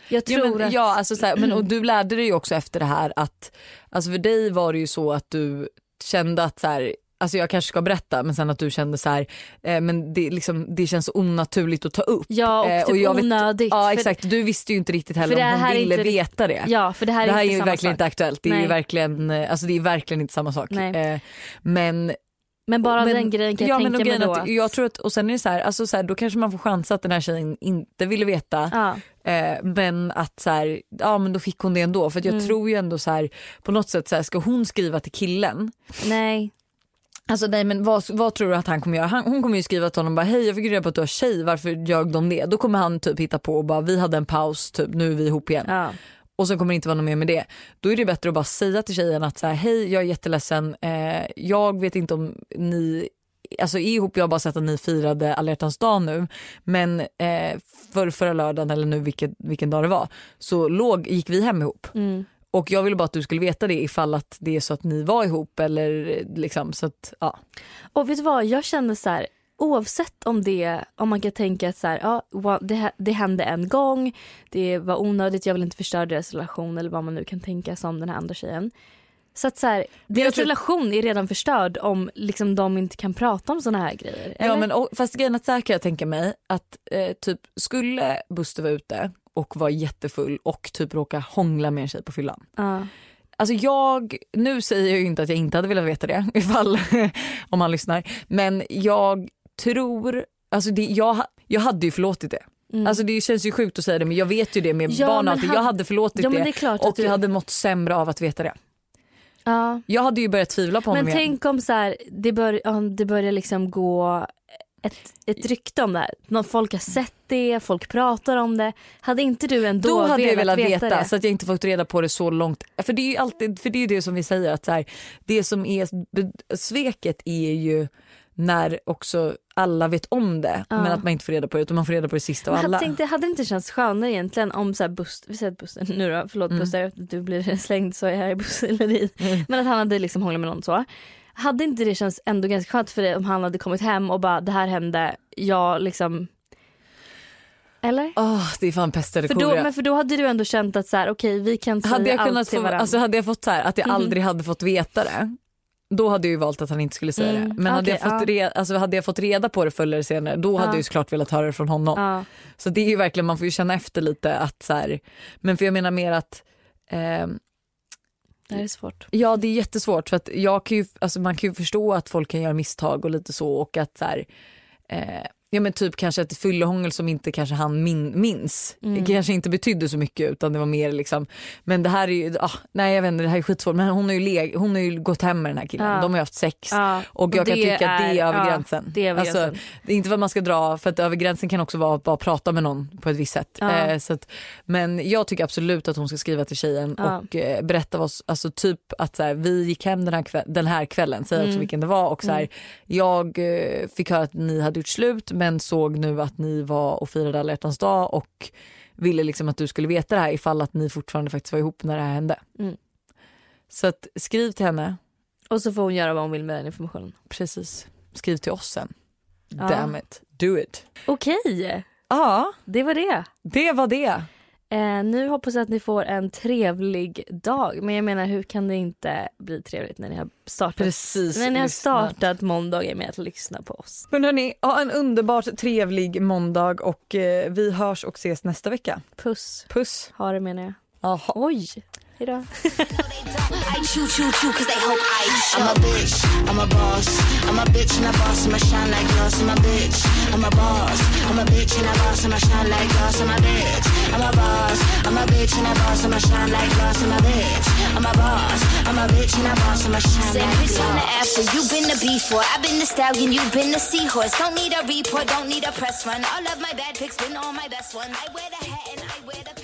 jag Ja, tror men, att, ja, alltså så här, men, och du lärde dig ju också efter det här att alltså för dig var det ju så att du kände att så här, alltså jag kanske ska berätta men sen att du kände så här, eh, men det, liksom, det känns onaturligt att ta upp. ja och Eh, typ jag vet- onödigt. Ja För- exakt, du visste ju inte riktigt heller om hon är ville inte veta det. Ja, för det här är, det här är inte ju verkligen sak. inte aktuellt, det är ju verkligen, eh, alltså det är verkligen inte samma sak. Eh, men Men bara men, den grejen kan ja, jag men och tänka mig grejen då. att, jag tror att, och sen är det så här, alltså så här, då kanske man får chansa att den här tjejen inte ville veta. ja. Eh, men att så här, ja men då fick hon det ändå. För jag Mm. tror ju ändå så här, på något sätt så här, ska hon skriva till killen Nej. Alltså nej men vad, vad tror du att han kommer göra? Han, hon kommer ju skriva till honom bara hej jag fick reda på att du har tjej, varför ljög de det? Då kommer han typ hitta på och bara vi hade en paus, typ nu är vi ihop igen. Ja. Och så kommer det inte vara något mer med det. Då är det bättre att bara säga till tjejen att så här, hej jag är jätteledsen, eh, jag vet inte om ni Alltså är ihop, jag har bara sett att ni firade alla dag nu men eh, för förra lördagen eller nu vilken, vilken dag det var så låg, gick vi hem ihop. Mm. Och jag ville bara att du skulle veta det ifall att det är så att ni var ihop eller liksom så att ja. Och vet du vad, jag känner så här, oavsett om det, om man kan tänka att så här, ja, det, det hände en gång, det var onödigt, jag vill inte förstöra deras relation eller vad man nu kan tänka som den här andra tjejen. Så att så här, deras tror- relation är redan förstörd om liksom de inte kan prata om såna här grejer. Ja men och, fast grejen att så här kan jag tänka mig att eh, typ skulle Buster vara ute och vara jättefull och typ råka hångla med en tjej på fyllan. Ja. Alltså jag, nu säger jag ju inte att jag inte hade velat veta det ifall om han lyssnar. Men jag tror, alltså det, jag, jag hade ju förlåtit det. Alltså det känns ju sjukt att säga det men jag vet ju det med Mm. Ja, barn han- Jag hade förlåtit Ja, det, det och du- jag hade mått sämre av att veta det. Ja. Jag hade ju börjat tvivla på honom Men igen. tänk om så här, det, bör, om det börjar liksom gå ett, ett rykte om det här. Någon, folk har sett det, folk pratar om det. Hade inte du ändå Då hade jag velat veta, veta, så att jag inte fått reda på det så långt. För det är ju alltid, för det är det som vi säger att så här, det som är sveket är ju när också alla vet om det men att man inte får reda på det utan man får reda på det sista av alla. jag tänkte, hade det inte känts skönare egentligen om så här Buster, vi säger att Buster, nu då, förlåt Mm. Buster, du blir slängd så är jag här i busselleri. Men att han hade liksom hånglat med någon så. Hade inte det känts ändå ganska skönt för dig om han hade kommit hem och bara det här hände, jag liksom eller? Åh, det är fan pest eller För då, men för då hade du ändå känt att så här, okej vi kan säga hade jag allt kunnat till få, varandra. alltså hade jag fått så här, att jag Mhm. aldrig hade fått veta det då hade jag ju valt att han inte skulle säga Mm, det. Men hade, jag fått ja. re, alltså hade jag fått reda på det förr eller senare då hade Ja. jag ju såklart velat höra det från honom. Så det är ju verkligen, man får ju känna efter lite att så här, men för jag menar mer att ehm, Det är svårt. Ja det är jättesvårt för att jag kan ju, alltså man kan ju förstå att folk kan göra misstag och lite så och att så här, eh, ja men typ kanske ett fyllehångel som inte kanske han min, minns. Mm. Det kanske inte betydde så mycket utan det var mer liksom, men det här är ju, ah, nej jag vet inte det här är skitsvårt men hon har ju, hon har ju gått hem med den här killen, Ja. de har ju haft sex. Ja. Och jag kan det tycka att det är över ja, gränsen. det är över Alltså, gränsen. det är inte vad man ska dra för att över gränsen kan också vara att bara prata med någon på ett visst sätt. Eh, så att, men jag tycker absolut att hon ska skriva till tjejen och eh, berätta vad, alltså typ att så här, vi gick hem den här, kväll, den här kvällen, säg också Mm. vilken det var och så här, jag eh, fick höra att ni hade gjort slut men såg nu att ni var och firade alla hjärtans dag och ville liksom att du skulle veta det här ifall att ni fortfarande faktiskt var ihop när det här hände. Mm. Så att skriv till henne, Och så får hon göra vad hon vill med den informationen. precis. Skriv till oss sen. Ja. Damn it, do it. Okej, Ja, det var det. det var det. Eh, nu hoppas jag att ni får en trevlig dag. Men jag menar hur kan det inte bli trevligt när ni har startat, Precis. när ni har startat måndagen med att lyssna på oss. Men hörni, ha en underbart trevlig måndag och eh, vi hörs och ses nästa vecka. Puss. Puss. Ha det menar jag. Jaha. Oj, hejdå. I choo choo choo cause they hope I show. I'm a bitch, I'm a boss. I'm a bitch and a boss, I'ma shine like glass. I'm a bitch, I'm a boss. I'm a bitch and a boss, I'ma shine like glass. I'm a bitch, I'm a boss. I'm a bitch and a boss, I'ma shine like glass. I'm a bitch, I'm a boss. I'm a bitch and a boss, I'ma shine Say, like bitch, I'm the after. You've been the before. I've been the stallion. You've been the seahorse. Don't need a report. Don't need a press run. All of my bad pics been all my best one. I wear the hat and I wear the